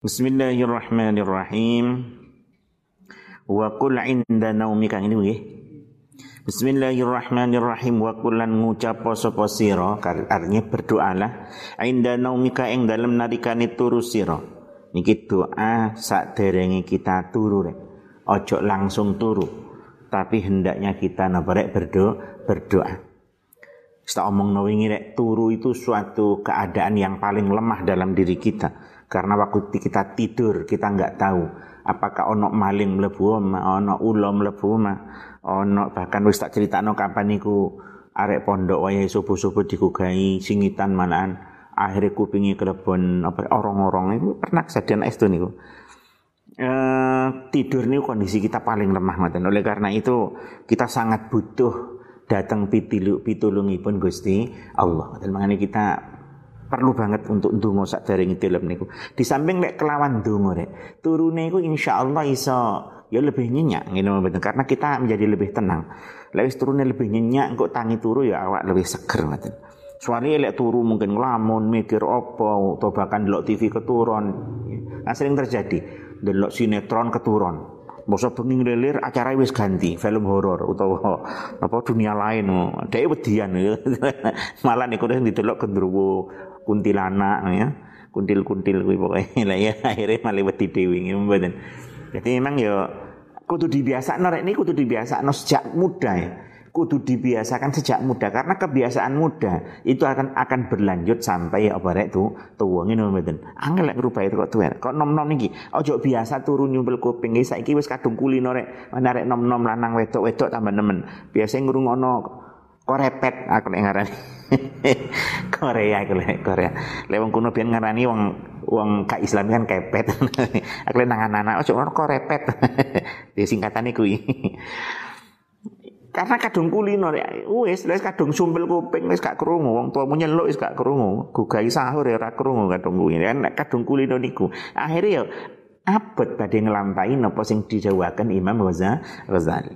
Bismillahirrahmanirrahim. Wa qul inda naumika ini nggih. Bismillahirrahmanirrahim wa lan ngucap sapa sira artinya berdoalah inda naumika ing dalem nalikane turu sira. Niki doa saderenge kita turu rek. Ojo langsung turu. Tapi hendaknya kita napa rek berdoa, berdoa. Kita omong wingi rek turu itu suatu keadaan yang paling lemah dalam diri kita. Karena waktu kita tidur kita nggak tahu apakah ono maling mlebu ono ulo mlebu ono bahkan wis tak critakno kapan niku arek pondok wayahe subuh-subuh dikugai singitan manaan akhirnya kupingi kelebon apa orang-orang itu pernah kejadian es niku. E, tidur nih kondisi kita paling lemah ngoten. Oleh karena itu kita sangat butuh datang pitulung pitulungipun Gusti Allah. Dan makanya kita perlu banget untuk ndonga sak dereng dilem niku. Di samping nek kelawan ndonga rek, turune iku insyaallah iso ya lebih nyenyak ngene mboten karena kita menjadi lebih tenang. Lek wis lebih nyenyak engko tangi turu ya awak lebih seger ngoten. Soalnya lek turu mungkin ngelamun mikir apa atau bahkan delok TV keturun. Nah, sering terjadi delok sinetron keturun. Masa bengi ngelilir acara wis ganti film horor utawa apa dunia lain. Dhek wedian malah niku didelok gendruwo kuntilanak ya. Kuntil-kuntil kuwi pokoke. Lah ya akhirnya malah wedi dhewe mboten. Jadi memang ya kudu dibiasakno rek ini kudu dibiasakno sejak muda ya. Kudu dibiasakan sejak muda karena kebiasaan muda itu akan akan berlanjut sampai apa rek tu tuwa ngene mboten. Angel lek itu kok tuwa kok nom-nom niki? Ojo biasa turu nyumpel kuping iki saiki wis kadung kulino rek. Mana rek nom-nom lanang wedok-wedok tambah nemen. Biasa ngrungokno korepet aku lek ngarani Korea lek Korea. Lek wong kuno biyen ngarani wong wong ka Islam kan kepet. Aku lek nang anak ojo ngono korepet di singkatane kuwi karena kadung kulino wis wis kadung sumpel kuping wis gak krungu. Wong tuamu nyeluk wis gak krungu. Gugai sahur ya ora krungu kadung kuwi kan kadung kulino niku akhirnya ya abot badhe nglampahi napa sing dijawakan Imam Ghazali.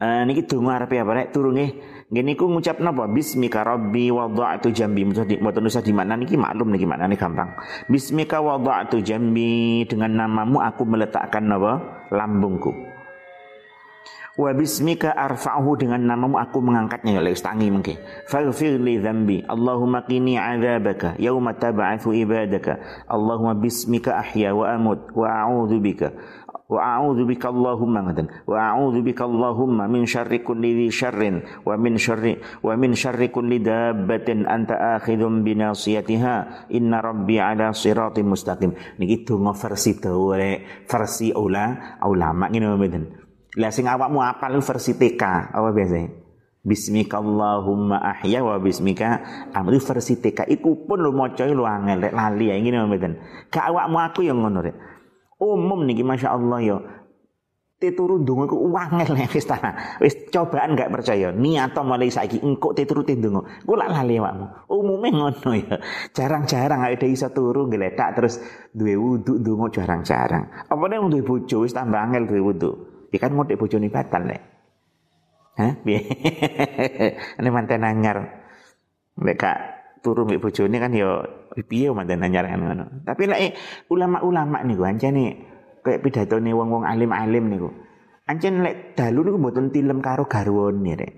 Uh, niki donga arepe apa nek turu ngene iku ngucap napa? Bismika rabbi wada'tu jambi. Mboten usah di mana niki maklum niki maknane gampang. Bismika wada'tu jambi. Dengan namamu aku meletakkan napa? Lambungku. Wa bismika arfa'uhu dengan namamu aku mengangkatnya. Ya lewis tangi mungkin faghfir li dhanbi. Allahumma qini adzabaka yauma tab'atsu ibadaka. Allahumma bismika ahya wa amut wa a'udzu bika wa a'udzu bika Allahumma ngaten wa a'udzu bika Allahumma min syarri kulli syarrin. Wa min syarri wa min syarri kulli dabbatin anta akhidhum bi nasiyatiha inna rabbi ala siratim mustaqim. Niki donga versi dawa versi ula ulama ngene mboten. Lah sing awakmu apal versi TK apa biasanya? Bismika Allahumma ahya wa bismika. Amri versi TK iku pun lu maca lu angel lali ya ngene mboten. Gak awakmu aku yang ngono rek. Umum niki Masya Allah ya Teturu ndonga ku wangel nek wis ta. Wis cobaan gak percaya. Niat mulai saiki engko teturu ndonga. Ku lak lali awakmu. Umume ngono ya. Jarang-jarang ada iso turu ngeletak terus duwe wudu ndonga jarang-jarang. Apa nek duwe bojo wis tambah angel duwe wudu. Ya kan ngotek bojone batal lek. Hah? Ane manten anyar. Lek gak turu mbek bojone kan ya piye manten anyar kan ngono. Tapi lek ulama-ulama niku ancene kayak pidatone wong-wong alim-alim niku. Ancen lek dalu niku mboten tilem karo garwane rek.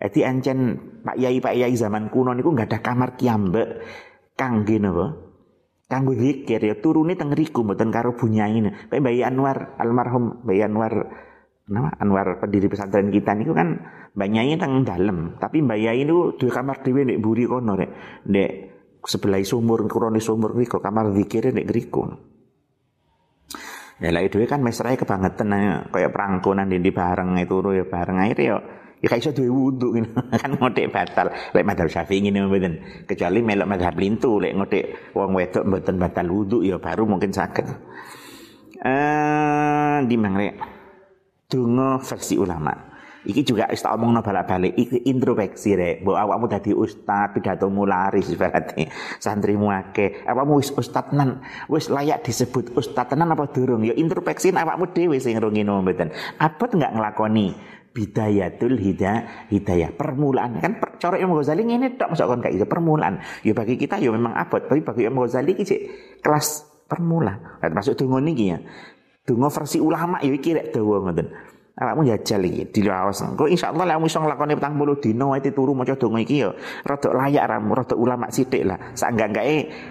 Jadi ancen Pak Yai Pak Yai zaman kuno niku nggak ada kamar kiambek kangge napa? Kanggo zikir ya turune teng riku mboten karo bunyaine. Kayak Bayi Anwar almarhum Bayi Anwar nama Anwar pendiri pesantren kita niku kan Mbak Nyai teng dalam, tapi Mbak Yai niku duwe kamar dhewe nek buri kono rek. Nek sebelah sumur kurone sumur niku kamar zikire nek griku. Ya lah itu kan mesrae kebangetan kayak perangkunan di bareng itu ya bareng. Air ya ya kayak iso duwe gitu. kan ngotek batal. Lek madhab Syafi'i ngene mboten. Kecuali melok madhab lintu lek ngotek wong wedok mboten batal wudu ya baru mungkin saged. Eh di mangre versi ulama Iki juga wis tak omongno balik-balik iki introspeksi rek. Mbok awakmu dadi ustaz pidato mularis berarti santrimu akeh. Awakmu wis ustaz tenan, wis layak disebut ustaz tenan apa durung? Ya introspeksi awakmu dhewe sing ngono mboten. Abot enggak nglakoni? Bidayatul hidayah hidayah. Permulaan. Kan per, corok Imam Ghazali ini tak masuk kayak permulaan. Ya bagi kita ya memang abot. Tapi bagi Imam Ghazali ini kelas permulaan. Termasuk tunggu nih ya. Tunggu versi ulama ya kira dawa ngoten awakmu jajal iki dilawas. Engko insyaallah lek iso nglakoni 40 dina wae turu maca donga iki ya rada layak ramu, rada ulama sithik lah. Sak enggak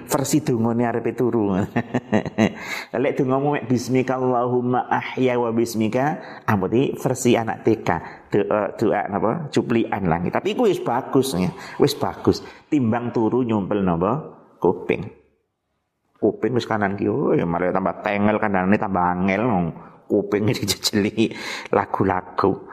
versi dongane arepe turu. lek dongamu mek bismika Allahumma ahya wa bismika amati versi anak TK doa doa napa cuplian lah. Tapi iku wis bagus ya. Wis bagus timbang turu nyumpel napa kuping. Kuping wis kanan ki oh ya malah tambah tengel kanane tambah angel kuping dijejeli lagu-lagu.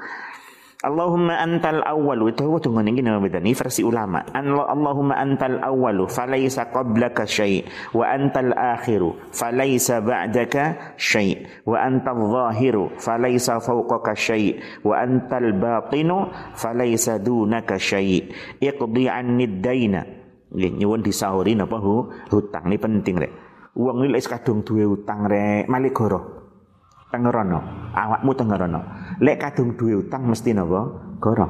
Allahumma antal awwalu itu dengan ini nama ini versi ulama. Allahumma antal awwalu falaysa qablaka syai' wa antal akhiru falaysa ba'daka syai' wa antal zahiru falaysa fawqaka syai' wa antal batinu falaysa dunaka syai' iqdi anni daina nyuwun disahuri napa hutang ini penting rek. Wong iki kadung duwe utang rek, malik goro tengerono, awakmu tengerono. Lek kadung duwe utang mesti napa? Goro.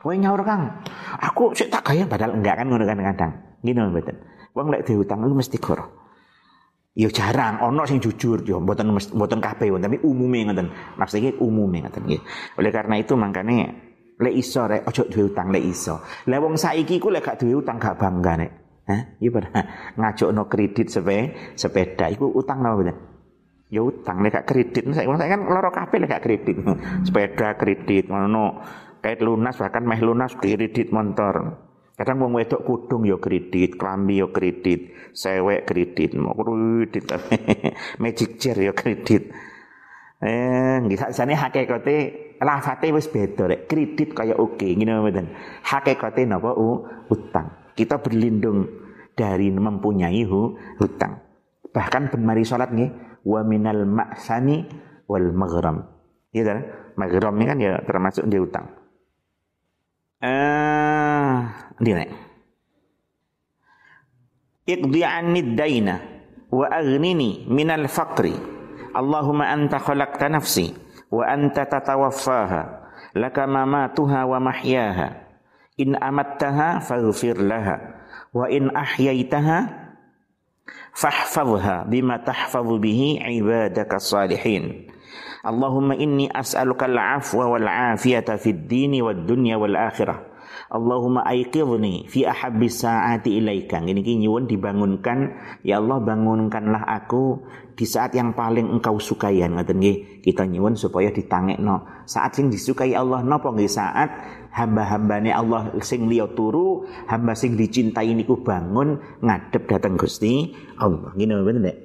Kowe nyaur Kang. Aku sik tak gaya padahal enggak kan ngono kan kadang. Ngene mboten. Wong lek duwe utang iku mesti goro. Ya jarang ono sing jujur yo mboten mboten kabeh tapi umume ngoten. Maksudnya umume ngoten nggih. Oleh karena itu makanya lek iso rek ojo duwe utang lek iso. Lek wong saiki ku lek gak duwe utang gak bangga nek. Hah? Iya pada ngajokno kredit sepeda, sepeda iku utang napa mboten? Ya utang nek kredit. Saya kan loro kabeh nek kredit. Sepeda kredit ngono. Kait lunas bahkan meh lunas kredit motor kadang wong wedok kudung ya kredit klambi ya kredit sewek kredit. Mau kredit magic chair ya kredit. Eh nggih sakjane hakikate lafate wis beda rek kredit kaya oke. Okay. ngene mboten? Hakikate napa? Utang. Kita berlindung dari mempunyai hutang bahkan ben mari salat nggih wa minal ma'sani wal maghram. Iya kan? Maghram ini kan ya termasuk dia utang. Eh, uh, dia Iqdi anni daina wa aghnini minal faqri. Allahumma anta khalaqta nafsi wa anta tatawaffaha laka mamatuha wa mahyaha. In amattaha faghfir laha wa in ahyaitaha fahfazha bima tahfazu bihi ibadaka salihin Allahumma inni as'aluka al-afwa wal afiyata fid dini wad dunya wal akhirah Allahumma aiqidhni fi ahabbi sa'ati ilaika. Ini nyuwun dibangunkan, ya Allah bangunkanlah aku di saat yang paling engkau sukai ngoten nggih. Kita nyuwun supaya ditangekno. Saat sing disukai Allah napa nggih saat hamba-hambane Allah sing liya turu, hamba sing dicintai niku bangun ngadep dateng Gusti Allah. Ngene bener nek.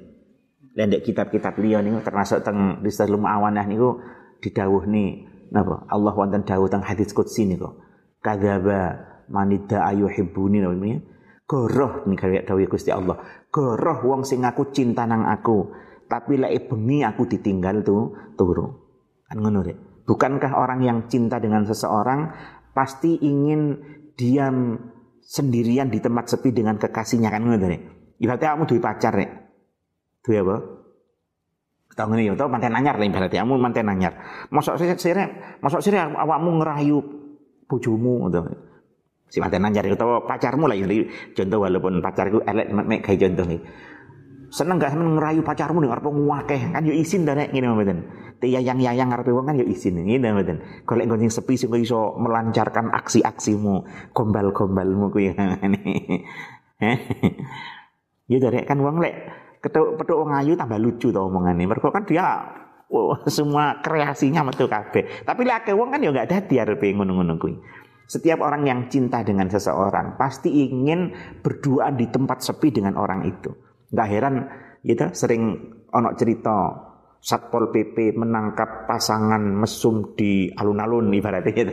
Lendek kitab-kitab liya niku termasuk teng Risalul Awanah niku didhawuhni napa? Allah wonten dawuh teng hadis qudsi niku kadzaba manida ayuhibbuni namanya goroh kaya dawuh Gusti Allah goroh wong sing aku cinta nang aku tapi lek bengi aku ditinggal tuh turu kan ngono bukankah orang yang cinta dengan seseorang pasti ingin diam sendirian di tempat sepi dengan kekasihnya kan ngono deh ibaratnya kamu duwe pacar nek duwe apa Tahu ngene ya, tahu manten anyar lah ibaratnya kamu manten anyar. Mosok sire, mosok sire awakmu ngerayu bojomu ngono. Si manten nanyar utawa pacarmu lah ya contoh walaupun pacarku elek mek gawe contoh iki. Seneng gak seneng ngerayu pacarmu ning arep ngakeh kan yo izin ta nek ngene mboten. Tiyayang-yayang ngarepe wong kan yo izin ngene mboten. Golek nggon sepi sing iso melancarkan aksi-aksimu, gombal-gombalmu ngene. Ya dari kan wong lek ketuk petuk wong ayu tambah lucu to omongane. Mergo kan dia oh, semua kreasinya metu kabeh. Tapi lek wong kan ya enggak dadi arepe ngono-ngono kuwi. Setiap orang yang cinta dengan seseorang pasti ingin berdua di tempat sepi dengan orang itu. Enggak heran gitu sering ono cerita Satpol PP menangkap pasangan mesum di alun-alun ibaratnya gitu.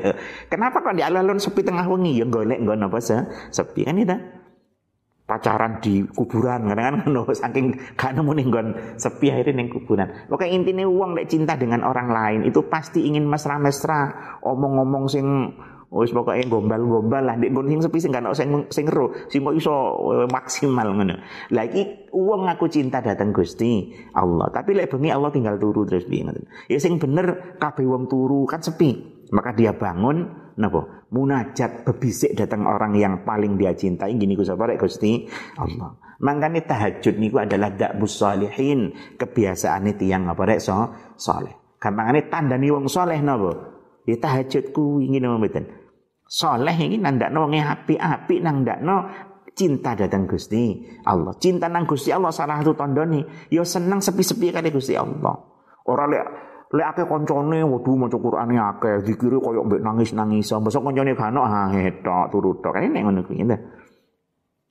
Kenapa kok di alun-alun sepi tengah wengi? Ya golek nggon apa sepi kan itu pacaran di kuburan kadang kan no, saking gak nemu nih gon sepi akhirnya nih kuburan. Pokoknya intinya uang lek cinta dengan orang lain itu pasti ingin mesra-mesra omong-omong sing wis pokoknya gombal-gombal lah. Di sing sepi sing kan sing sing ro sing iso eh, maksimal ngono. Lagi uang aku cinta datang Gusti Allah. Tapi lek bengi Allah tinggal turu terus piye ngoten. Ya sing bener kabeh wong turu kan sepi. Maka dia bangun napa? Munajat bebisik datang orang yang paling dia cintai. Gini ku sapa Gusti Allah. Mangkane tahajud niku adalah da'bus salihin, kebiasaan tiang apa rek? So saleh. Gampangane tandani wong saleh napa? Ya tahajud kuwi ngene mboten. Saleh iki nandakno wong apik-apik nang ndakno cinta datang Gusti Allah. Cinta nang Gusti Allah salah satu tandane ya seneng sepi-sepi kali Gusti Allah. Ora lek lek akeh koncone waduh maca Qur'ane akeh, dikira koyo mbek nangis-nangis. Mosok koncone gak ono ha tok turu tok. Kan nek ngono kuwi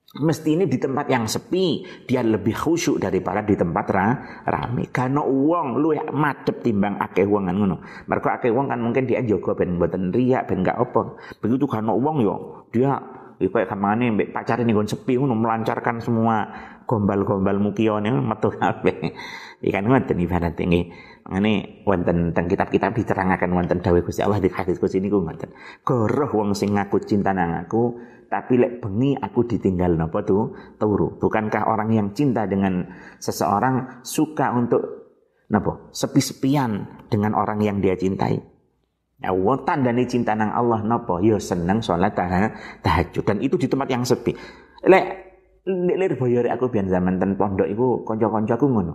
Mesti ini di tempat yang sepi dia lebih khusyuk daripada di tempat ra, rame. Karena uang lu ya madep timbang akeh uang kan ngono. Mereka akeh uang kan mungkin dia jaga ben mboten riak ben gak apa. Begitu karena uang yo dia ya kayak ke mana mbek pacar ini gon sepi ngono melancarkan semua gombal-gombal mukione metu kabeh. Ikan ngoten ibarat ini. Ini wonten teng kitab-kitab diterangkan wonten dawuh Gusti Allah di hadis Gusti niku ngoten. Goroh wong sing ngaku cinta nang aku, tapi lek bengi aku ditinggal napa tuh turu bukankah orang yang cinta dengan seseorang suka untuk napa sepi-sepian dengan orang yang dia cintai ya Allah tandane cinta nang Allah napa ya seneng sholat tahajud dan itu di tempat yang sepi lek lir boyore aku biar zaman ten pondok iku kanca-kanca aku ngono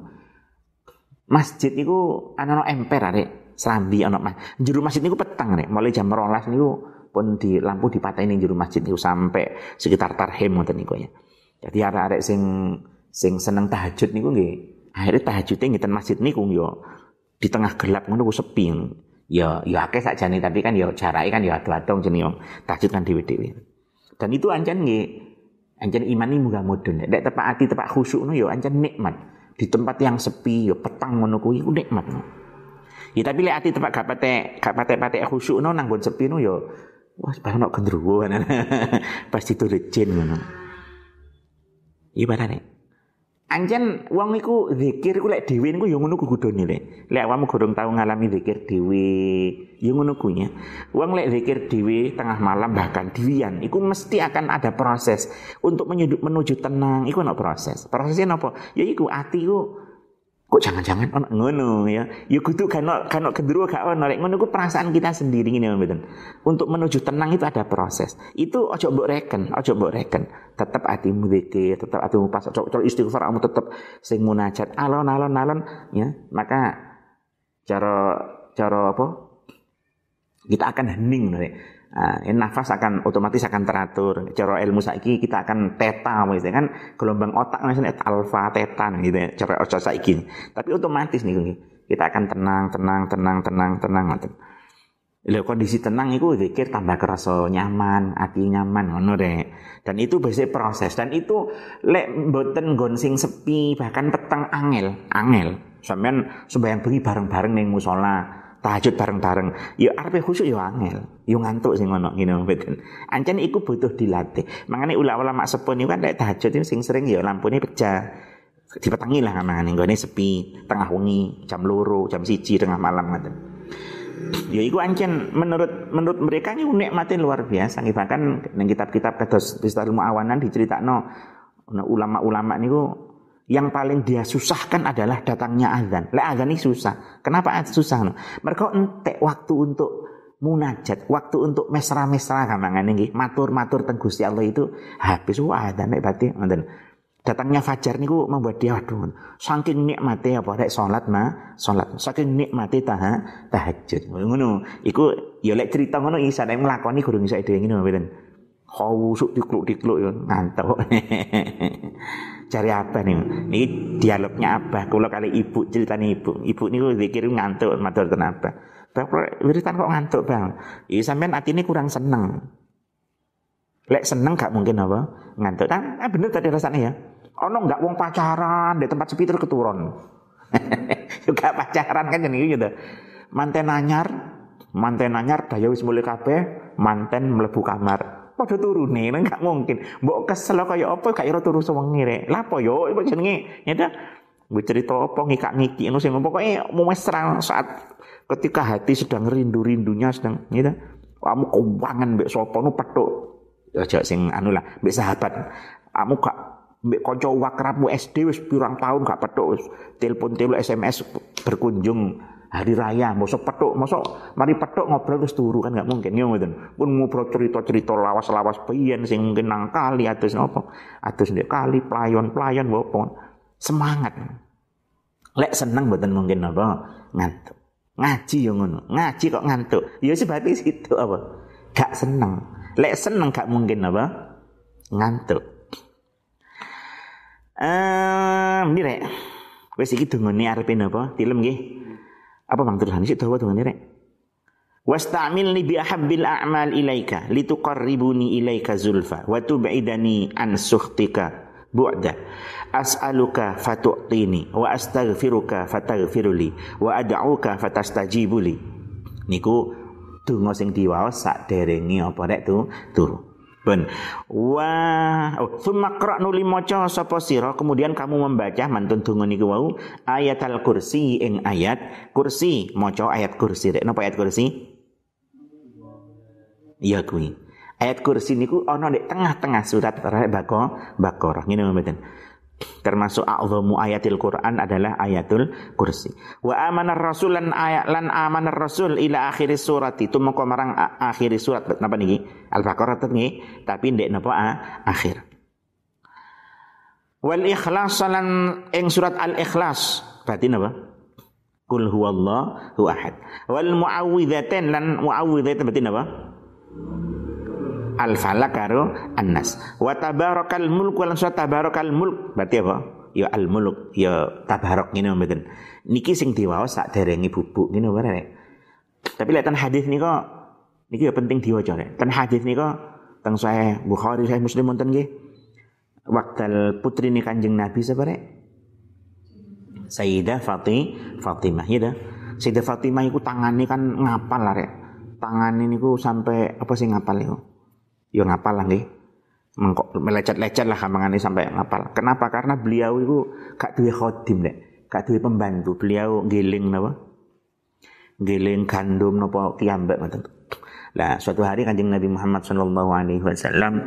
masjid iku ana emper arek serambi ana mas juru masjid niku petang rek mulai jam 12 niku pun di lampu dipatahin juru masjid itu sampai sekitar tarhem ngoten niku ya. Jadi arek-arek sing sing seneng tahajud niku nggih. Akhirnya tahajudnya ngiten masjid niku yo di tengah gelap ngono sepi. Ya ya akeh sakjane tapi kan ya jarake kan ya adu-adong jenenge tahajud kan dhewe-dhewe. Dan itu ancen nggih iman ini muga mudun. Nek tepak ati tepak khusyuk no ya ancen nikmat. Di tempat yang sepi ya petang ngono kuwi nikmat no. Ya tapi lek ati tepak gak pate gak pate-pate khusyuk no nang sepi no ya Wah, nak gendruwo Pasti itu jin ngono. Ibarane. Anjen wong iku zikir iku lek dhewe niku ya ngono ku kudune lek. Lek awakmu gurung tau ngalami zikir dhewe, ya ngono kuwi. Wong lek zikir dhewe tengah malam bahkan diwian iku mesti akan ada proses untuk menuju, tenang, iku ana proses. Prosesnya apa? Ya iku ati ku kok jangan-jangan ono ngono ya? Ya kudu kan kan kedua gak ono. Lek ngono ku perasaan kita sendiri ngene mboten. Untuk menuju tenang itu ada proses. Itu ojo mbok reken ojo mbok reken. Tetap atimu zikir tetap atimu pas ojo, ojo istighfar kamu tetap sing munajat. Alon alon alon ya. Maka cara cara apa? Kita akan hening nih Nah, nafas akan otomatis akan teratur. Cara ilmu saiki kita akan teta misalnya kan gelombang otak misalnya alfa teta gitu ya. Cara saiki. Tapi otomatis nih kita akan tenang, tenang, tenang, tenang, tenang ngoten. Kondisi tenang itu pikir tambah kerasa nyaman, hati nyaman ngono deh. Dan itu biasanya proses dan itu lek mboten gonsing sepi bahkan petang angel, angel. Sampeyan sembahyang bengi bareng-bareng ning musola tahajud bareng-bareng. Ya arepe khusyuk ya angel. Ya ngantuk sing ngono ngene mboten. Ancen iku butuh dilatih. Mangane ulama-ulama sepuh niku kan nek tahajud itu sing sering ya lampune pecah. Dipetangi lah ngamane nggone sepi, tengah wengi, jam loro, jam siji tengah malam ngoten. Ya iku ancen menurut menurut mereka ini nikmate luar biasa. Bahkan ning kitab-kitab kados Risalatul Muawanan diceritakno ulama-ulama niku yang paling dia susahkan adalah datangnya azan. Lek azan ini susah. Kenapa susah? Mereka entek waktu untuk munajat, waktu untuk mesra-mesra kamangan ini, matur-matur teng Gusti Allah itu habis. Wah azan nek berarti ngoten. Datangnya fajar niku membuat dia waduh saking nikmati apa rek salat mah salat. Saking nikmati taha tahajud. Ngono. Iku ya lek cerita ngono isa nek nglakoni gurung iso dhewe ngene mboten khawusuk dikluk-dikluk ya. Ngantuk cari apa nih? Ini dialognya apa? Kalau kali ibu ceritanya ibu, ibu ini zikir ngantuk matur kenapa? Bapak wiritan kok ngantuk bang? Iya sampean hati ini kurang seneng. Lek seneng gak mungkin apa? Ngantuk. Kan eh, bener tadi rasanya ya. Ono nggak wong pacaran di tempat sepi terus keturun. Juga pacaran kan jadi gitu. Manten anyar, manten anyar daya wis mulai kabeh, manten melebu kamar padha turune nang gak mungkin. Mbok kesel kaya apa gak ira turu sewengi rek. Lah apa yo iku jenenge nyata Gue cerita apa ngikak-ngiki ngono sing pokoknya mesra saat ketika hati sedang rindu-rindunya sedang gitu. Kamu keuangan mbek sapa nu petuk. Aja sing anu lah mbek sahabat. Kamu gak mbek kanca wakrabmu SD wis pirang tahun gak petuk wis telepon telu SMS berkunjung hari raya mosok petuk mosok mari petuk ngobrol terus turu kan nggak mungkin. Ya ngoten. Pun ngobrol cerita-cerita lawas-lawas piyen sing mungkin nang kali atus napa atus ndek kali playon-playon bopo semangat. Lek seneng mboten mungkin apa? Ngantuk. Ngaji yo ngono. Ngaji kok ngantuk. Ya sebab itu apa? Gak seneng. Lek seneng gak mungkin apa? Ngantuk. Eh uh, rek. Wis iki dongane arepe napa tilem nggih apa Bang tulisan sik dawa dongane rek? Wasta'milni bi ahabbil a'mal ilaika lituqarribuni ilaika zulfa wa tub'idani an sukhtika bu'da. As'aluka fatu'tini wa astaghfiruka fataghfiruli wa ad'uka fatastajibuli. Niku donga sing diwaos sak derenge apa rek? Tu turu Ben. Wa oh, summa nuli maca sapa sira. Kemudian kamu membaca mantun donga niku wau ayat al kursi ing ayat kursi. Maca ayat kursi rek. Napa ayat kursi? Iya kuwi. Ayat kursi niku ana di tengah-tengah surat Baqarah Baqarah ngene mboten termasuk a'zamu ayatil Quran adalah ayatul kursi. Wa amanar rasul lan ayat lan amanar rasul ila akhir surat itu mengko marang akhir surat napa niki? Al-Baqarah nggih, tapi ndek napa akhir. Wal ikhlas lan ing surat Al-Ikhlas berarti napa? Kul huwallahu ahad. Wal muawwidzatain lan muawwidzatain berarti napa? Al falak karo annas. Wa tabarakal mulk lan surat tabarakal mulk. Berarti apa? Ya al mulk ya tabarak ngene mboten? Niki sing diwaos sak derenge bubuk ngene wae tapi lek hadis nika niki ya penting diwaca rek. Ten hadis nika teng saya Bukhari saya Muslim wonten nggih. Waktal putri ni Kanjeng Nabi sapa rek? Sayyidah Fatih Fatimah ya dah. Sayyidah Fatimah iku tangane kan ngapal lah rek. Tangan ini ku sampai apa sih ngapal yo ngapal lah nih mengkok melecet-lecet lah kamangane sampai ngapal. Kenapa? Karena beliau itu gak duwe khodim nek. Gak duwe pembantu. Beliau giling napa? Giling gandum napa kiambak ngoten. Lah suatu hari kanjeng Nabi Muhammad sallallahu alaihi wasallam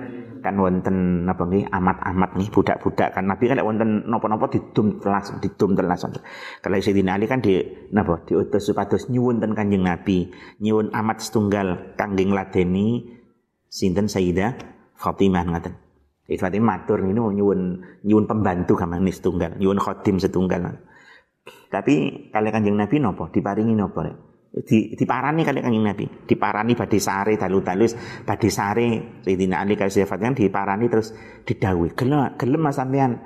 kan wonten napa nggih? Amat-amat nih budak-budak kan. Nabi kan wonten napa-napa didum telas didum telas. Kalau Sayyidina Ali kan di napa? Diutus supados nyuwun ten kanjeng Nabi. Nyuwun amat setunggal kanggeng ladeni sinten Sayyidah Fatimah ngaten. Jadi Fatimah matur ini nyuwun nyuwun pembantu kamane setunggal, nyuwun khodim setunggal. Tapi kali Kanjeng Nabi nopo diparingi nopo rek? Di diparani kali Kanjeng Nabi, diparani badhe sare dalu-dalus badhe sare Sayyidina Ali kali Fatimah diparani terus didhawuhi, "Gelem gelem sampean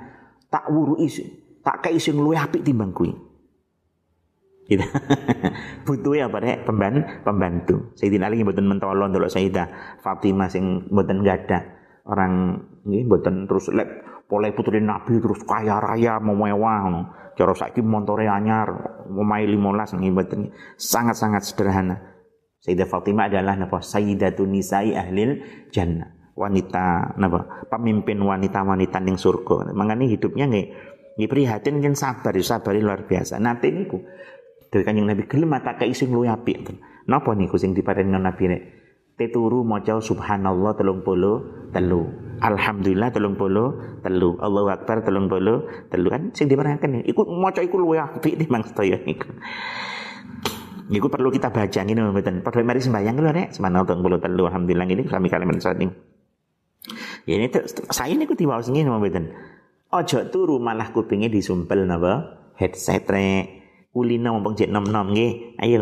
tak wuru tak kei sing luwih apik timbang kuwi." Gitu. Butuh ya pada pemban, pembantu. Sayyidina Ali mboten mentolong dulu Sayyidah Fatimah sing mboten gada. Orang ini mboten terus lek polai putri Nabi terus kaya raya mewah ngono. Cara saiki montore anyar, omahe 15 nggih mboten sangat-sangat sederhana. Sayyidah Fatimah adalah napa? Sayyidatun nisa'i ahlil jannah. Wanita napa? Pemimpin wanita-wanita ning surga. Mangane hidupnya nggih nggih prihatin nggih sabar, sabar luar biasa. Nanti niku dari kanjeng Nabi gelem mata kai sing luwih apik. Napa niku sing diparingi Nabi nek teturu maca subhanallah telung puluh telu alhamdulillah telung puluh telu Allahu akbar telung puluh telu kan sing diparingaken iku maca iku luwih apik timbang sedaya niku Iku perlu kita baca ini mboten. Padha mari sembahyang lho nek puluh telu alhamdulillah ini kami kalimat saat ini. Ya ini saya ini ku diwaos ngene mboten. Ojo turu malah kupingnya disumpel napa headset rek kulina mumpung jek nom-nom nggih. Ayo.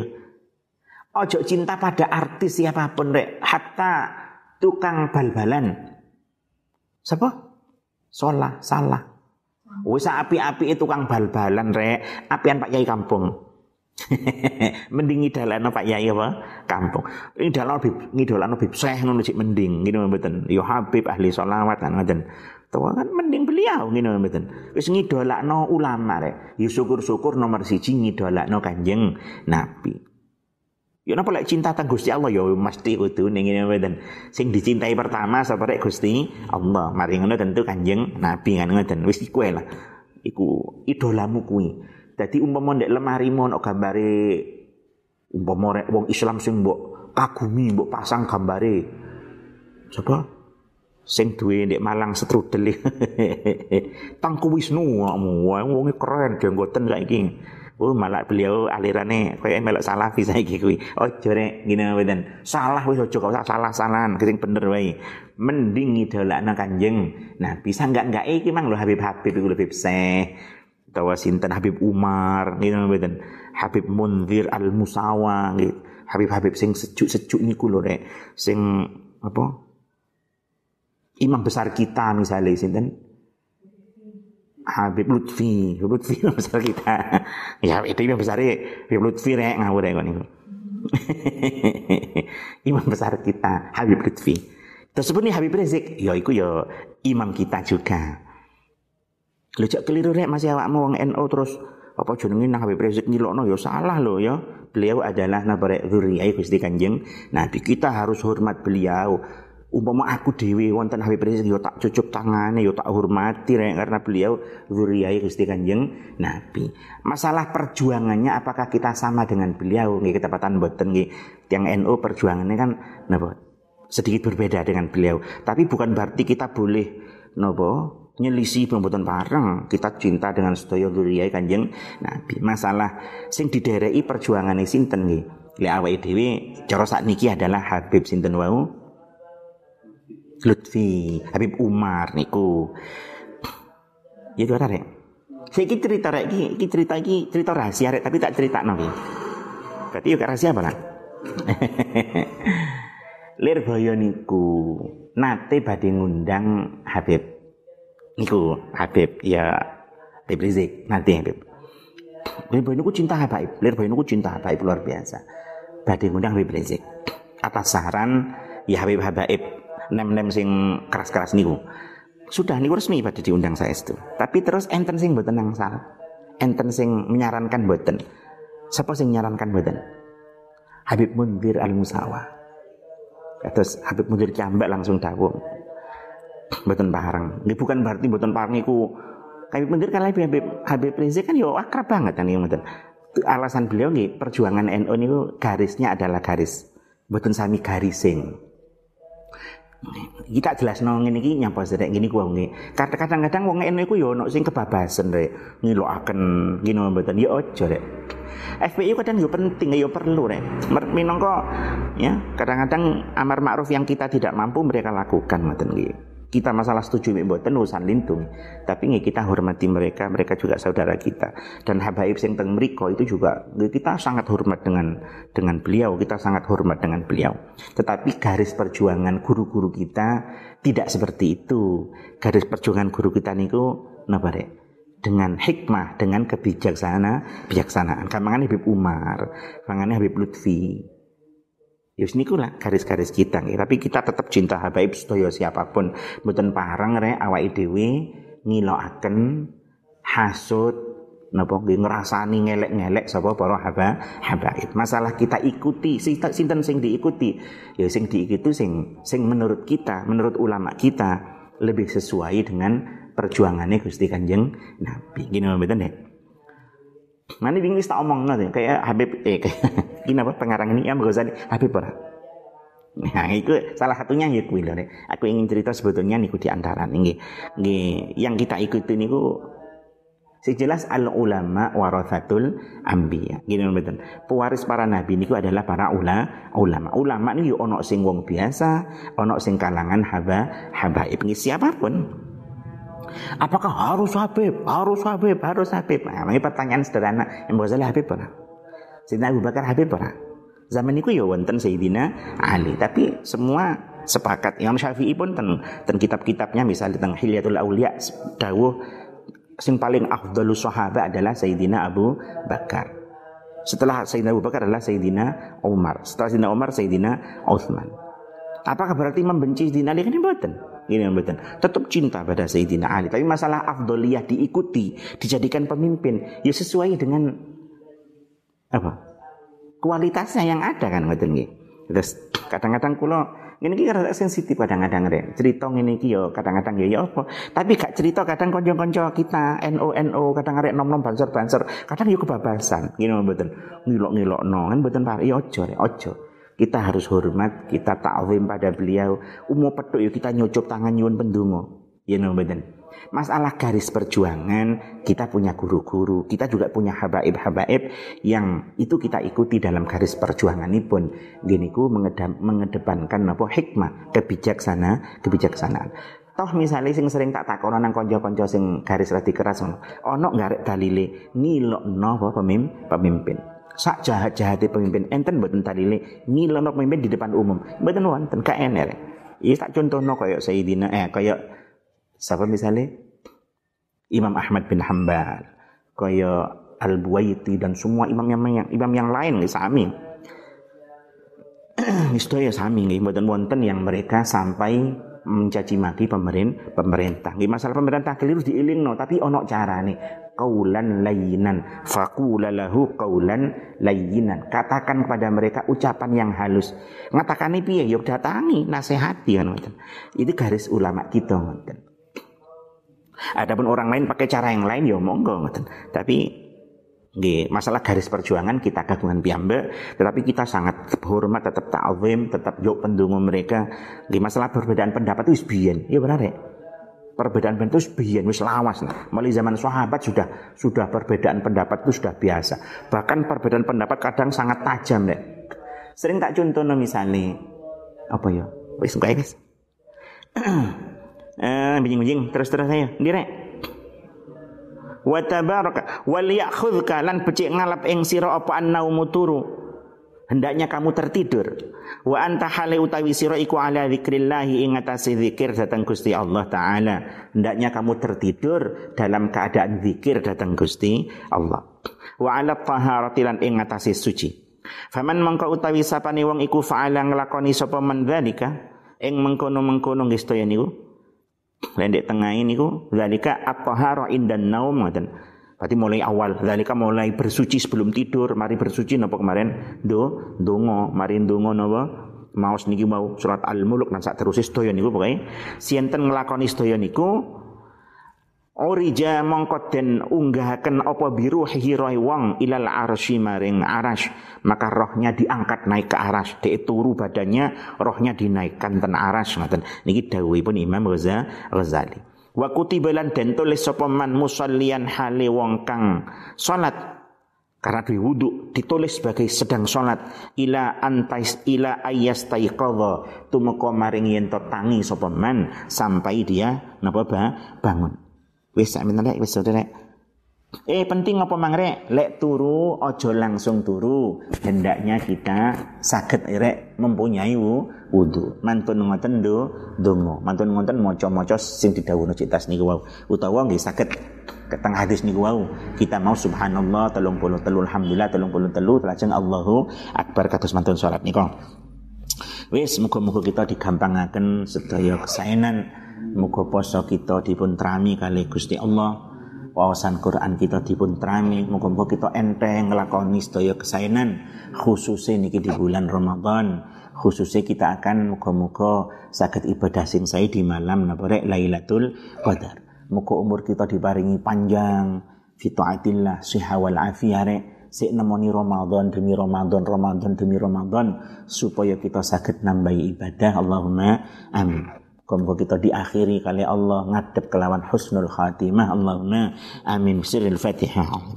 Ojo cinta pada artis siapa pun rek, hatta tukang bal-balan. Siapa? Salah, salah. Wis api-api tukang bal-balan rek, apian Pak Yai kampung. mending ngidolano Pak Yai apa? Kampung. Ngidolano bib, ngidolano bib seh ngono sik mending ngene mboten. Yo Habib ahli selawat ngoten. Tuwa kan mending beliau ngene mboten. Wis ngidolakno ulama rek. Ya syukur-syukur nomor siji ngidolakno Kanjeng Nabi. Ya napa lek cinta tang Gusti Allah ya mesti kudu ning ngene mboten. Sing dicintai pertama sapa rek Gusti Allah. Mari ngono tentu Kanjeng Nabi kan ngoten. Wis iku lah. Iku idolamu kuwi. Dadi umpama ndek lemari mon gambare umpama rek wong Islam sing mbok kagumi mbok pasang gambare. Coba sing duwe ndek Malang strudel. Tangku Wisnu kamu, wonge keren jenggoten saiki. Oh malah beliau alirannya kayak melok salafi saiki kuwi. Ojo rek gini mboten. Salah wis ojo kok salah-salahan sing bener wae. Mending idolakna Kanjeng. Nah, bisa enggak enggak iki mang lho Habib Habib iku Habib Syekh. Utawa sinten Habib Umar ngene mboten. Habib Munzir Al Musawa. Habib-habib sing sejuk-sejuk niku lho rek. Sing apa? Imam besar kita misalnya sinten Habib Lutfi, Lutfi besar kita. ya itu imam besar ya, Habib Lutfi rek ngawur rek niku. imam besar kita, Habib Lutfi. Tersebut nih Habib Rizik, ya iku ya imam kita juga. Cak keliru rek masih awakmu wong NU terus apa jenenge nang Habib Rizik ngilokno ya salah loh ya. Beliau adalah nabarek dzurriyyah Gusti Kanjeng Nabi. Kita harus hormat beliau umpama aku dewi wonten Habib Rizik yo tak cucuk tangane yo tak hormati rek karena beliau zuriyah Gusti Kanjeng Nabi. Masalah perjuangannya apakah kita sama dengan beliau nggih ketepatan boten nggih. Yang NU perjuangannya kan napa sedikit berbeda dengan beliau. Tapi bukan berarti kita boleh napa nyelisi pembuatan parang kita cinta dengan sedaya zuriyah Kanjeng Nabi. Masalah sing didereki perjuangane sinten nggih. Lek awake dhewe cara sakniki adalah Habib sinten wau Lutfi, Habib Umar niku. Ya itu rek. Saya iki cerita rek iki cerita iki cerita rahasia rek tapi tak cerita nabi. Berarti yuk rahasia apa lah? Lir boyo niku nate badhe ngundang Habib. Niku Habib ya Habib Rizik nanti Habib. Lir boyo niku cinta Habib. Lir boyo niku cinta Habib luar biasa. Badhe ngundang Habib Rizik. Atas saran ya Habib Habib nem-nem sing keras-keras niku. Sudah niku resmi pada diundang saya itu. Tapi terus enten sing mboten salah. Enten sing menyarankan mboten. Siapa sing menyarankan mboten? Habib Mundir Al Musawa. Terus Habib Mundir Kiambak langsung dawuh. Mboten parang. Ini bukan berarti mboten parang niku Habib Mundir kan Habib Habib, Habib Rizik kan yo akrab banget kan mboten. Alasan beliau nih perjuangan NU niku garisnya adalah garis mboten sami garising kita jelas nong ini ki nyapa sedek gini gua ngi. Kadang-kadang wong ini ku yo ono sing kebabasan rek. akan gini mboten yo ojo rek. FPI kadang yo penting yo perlu rek. Minangka ya kadang-kadang amar ma'ruf yang kita tidak mampu mereka lakukan ngoten nggih kita masalah setuju mboten urusan lindung. Tapi nggak kita hormati mereka mereka juga saudara kita. Dan habaib sing teng mriko itu juga kita sangat hormat dengan dengan beliau kita sangat hormat dengan beliau. Tetapi garis perjuangan guru-guru kita tidak seperti itu. Garis perjuangan guru kita niku napa dengan hikmah dengan kebijaksana bijaksanaan kamangane Habib Umar kamangane Habib Lutfi Yus niku lah garis-garis kita nih. Tapi kita tetap cinta habaib sedaya siapa pun. Mboten parang re awake dhewe ngilokaken hasud napa nggih ngrasani ngelek-ngelek sapa para haba habaib. Masalah kita ikuti sinten sing diikuti. Ya sing diikuti sing sing menurut kita, menurut ulama kita lebih sesuai dengan perjuangannya Gusti Kanjeng Nabi. Gini mboten deh. Mana bingung tak omong nanti kayak Habib eh kayak ini apa pengarang ini Imam Ghazali Habib ora. Nah, itu salah satunya ya kuwi lho. Aku ingin cerita sebetulnya niku di antara ini nggih yang kita ikuti niku Sejelas al ulama warathatul ambiya. Gini betul. Pewaris para nabi niku adalah para ula, ulama. Ulama niku ono sing wong biasa, ono sing kalangan haba habaib siapa pun. Apakah harus Habib? Harus Habib, harus Habib. Nah, ini pertanyaan sederhana. Yang Ghazali Habib pernah. Sayyidina Abu Bakar Habib pernah. Zaman itu ya wonten Sayyidina Ali. Tapi semua sepakat. Imam Syafi'i pun ten, ten kitab-kitabnya misalnya tentang Hilyatul Aulia dawuh sing paling afdalu sahabat adalah Sayyidina Abu Bakar. Setelah Sayyidina Abu Bakar adalah Sayyidina Umar. Setelah Sayyidina Umar Sayyidina Uthman. Apakah berarti membenci Sayyidina Ali? Kan mboten. Ini betul. Tetap cinta pada Sayyidina Ali. Tapi masalah afdoliyah diikuti, dijadikan pemimpin, ya sesuai dengan apa? Kualitasnya yang ada kan ngoten nggih. Terus kadang-kadang kula ini ki rada sensitif kadang-kadang rek. Cerita ngene iki yo kadang-kadang ya ya apa. Tapi gak cerita kadang kanca-kanca kita NO NO kadang arek nom-nom banser-banser, kadang yo kebabasan. Ngene mboten. Ngilok-ngilokno kan mboten pak yo aja rek, aja kita harus hormat, kita ta'zim pada beliau. Umum petuk yuk kita nyucup tangan nyuwun pendungo. Ya no beden. Masalah garis perjuangan, kita punya guru-guru, kita juga punya habaib-habaib yang itu kita ikuti dalam garis perjuangan ini pun gini ku mengedepankan apa hikmah, kebijaksana, kebijaksanaan. Toh misalnya sing sering tak takon nang konco-konco sing garis radi keras. Ono ngarek dalile apa pemimpin, pemimpin. Sak jahat-jahate pemimpin enten mboten dalile ngilokno pemimpin di depan umum. Mboten wonten ka ener. Iki tak contohno koyo Sayyidina eh koyo Siapa misalnya? Imam Ahmad bin Hambal, kaya Al-Buwaiti dan semua imam yang imam yang lain nggih sami. Niscaya sami nggih mboten wonten yang mereka sampai mencaci maki pemerintah pemerintah. Masalah pemerintah keliru diilingno tapi ono carane. Kaulan layinan faqula lahu kaulan layinan. Katakan kepada mereka ucapan yang halus. Ngatakan piye? Yuk datangi, nasihati kan Itu garis ulama kita ngoten. Adapun orang lain pakai cara yang lain ya monggo ngoten. Tapi nggih, masalah garis perjuangan kita kagungan piyambak, tetapi kita sangat hormat, tetap ta'zim, tetap yuk pendungu mereka. Nggih, masalah perbedaan pendapat itu biyen. Ya benar ya. Perbedaan pendapat itu biyen wis lawas. Mulai zaman sahabat sudah sudah perbedaan pendapat itu sudah biasa. Bahkan perbedaan pendapat kadang sangat tajam deh. Sering tak contoh misalnya apa ya? Wis enggak guys. Eh, binjing-binjing terus-terus saya. Direk. Wa tabaraka wal ya'khudhka lan becik ngalap ing sira apa annaumu turu. Hendaknya kamu tertidur. Wa anta hale utawi sira iku ala zikrillah ing atase zikir datang Gusti Allah taala. Hendaknya kamu tertidur dalam keadaan zikir datang Gusti Allah. Wa ala taharati lan ing atase suci. Faman mangka utawi sapane wong iku fa'ala nglakoni sapa man dzalika ing mengkono-mengkono nggih Lendek tengah ini ku zalika at-tahara indan naum ngoten. Berarti mulai awal, zalika mulai bersuci sebelum tidur, mari bersuci napa kemarin? Do, dongo, mari dongo napa? Maos niki mau surat Al-Mulk nan sak terus sedaya niku pokoke. Sienten nglakoni sedaya niku Orija mongkot den unggahaken apa biru hiroy wong ilal arsy maring arash. Maka rohnya diangkat naik ke arash. De turu badannya rohnya dinaikkan ten arash ngoten. Niki dawuhipun Imam Ghazali wa kutibalan den tulis sapa man musallian hale wong kang salat. Karena di wudhu ditulis sebagai sedang salat. Ila antais ila ayas taiqadha tumeka maring yen tangi sapa man sampai dia napa bangun. Wis sak wis rek. Eh penting apa mangre? Lek turu ojo langsung turu. Hendaknya kita sakit rek mempunyai wudu. Mantun ngoten do dongo. Mantun ngoten maca-maca sing didhawuhna citas niku wau. Utawa nggih saged keteng hadis niku wau. Kita mau subhanallah telung puluh telu alhamdulillah telung puluh telu lajeng Allahu akbar kados mantun salat niku. Wis muga-muga kita digampangaken sedaya kesaenan Muga poso kita dipun trami kali Gusti Allah. Wawasan Quran kita dipun trami. Muga-muga kita enteng nglakoni sedaya kesaenan khususnya niki di bulan Ramadan. Khususnya kita akan muga-muga sakit ibadah sing saya di malam napa Lailatul Qadar. Muga umur kita diparingi panjang fitaatillah sihawal afiyah rek sik nemoni Ramadan demi Ramadan Ramadan demi Ramadan supaya kita sakit nambahi ibadah Allahumma amin Kumpul kita diakhiri kali Allah ngadep kelawan husnul khatimah. Allahumma amin. Siril fatihah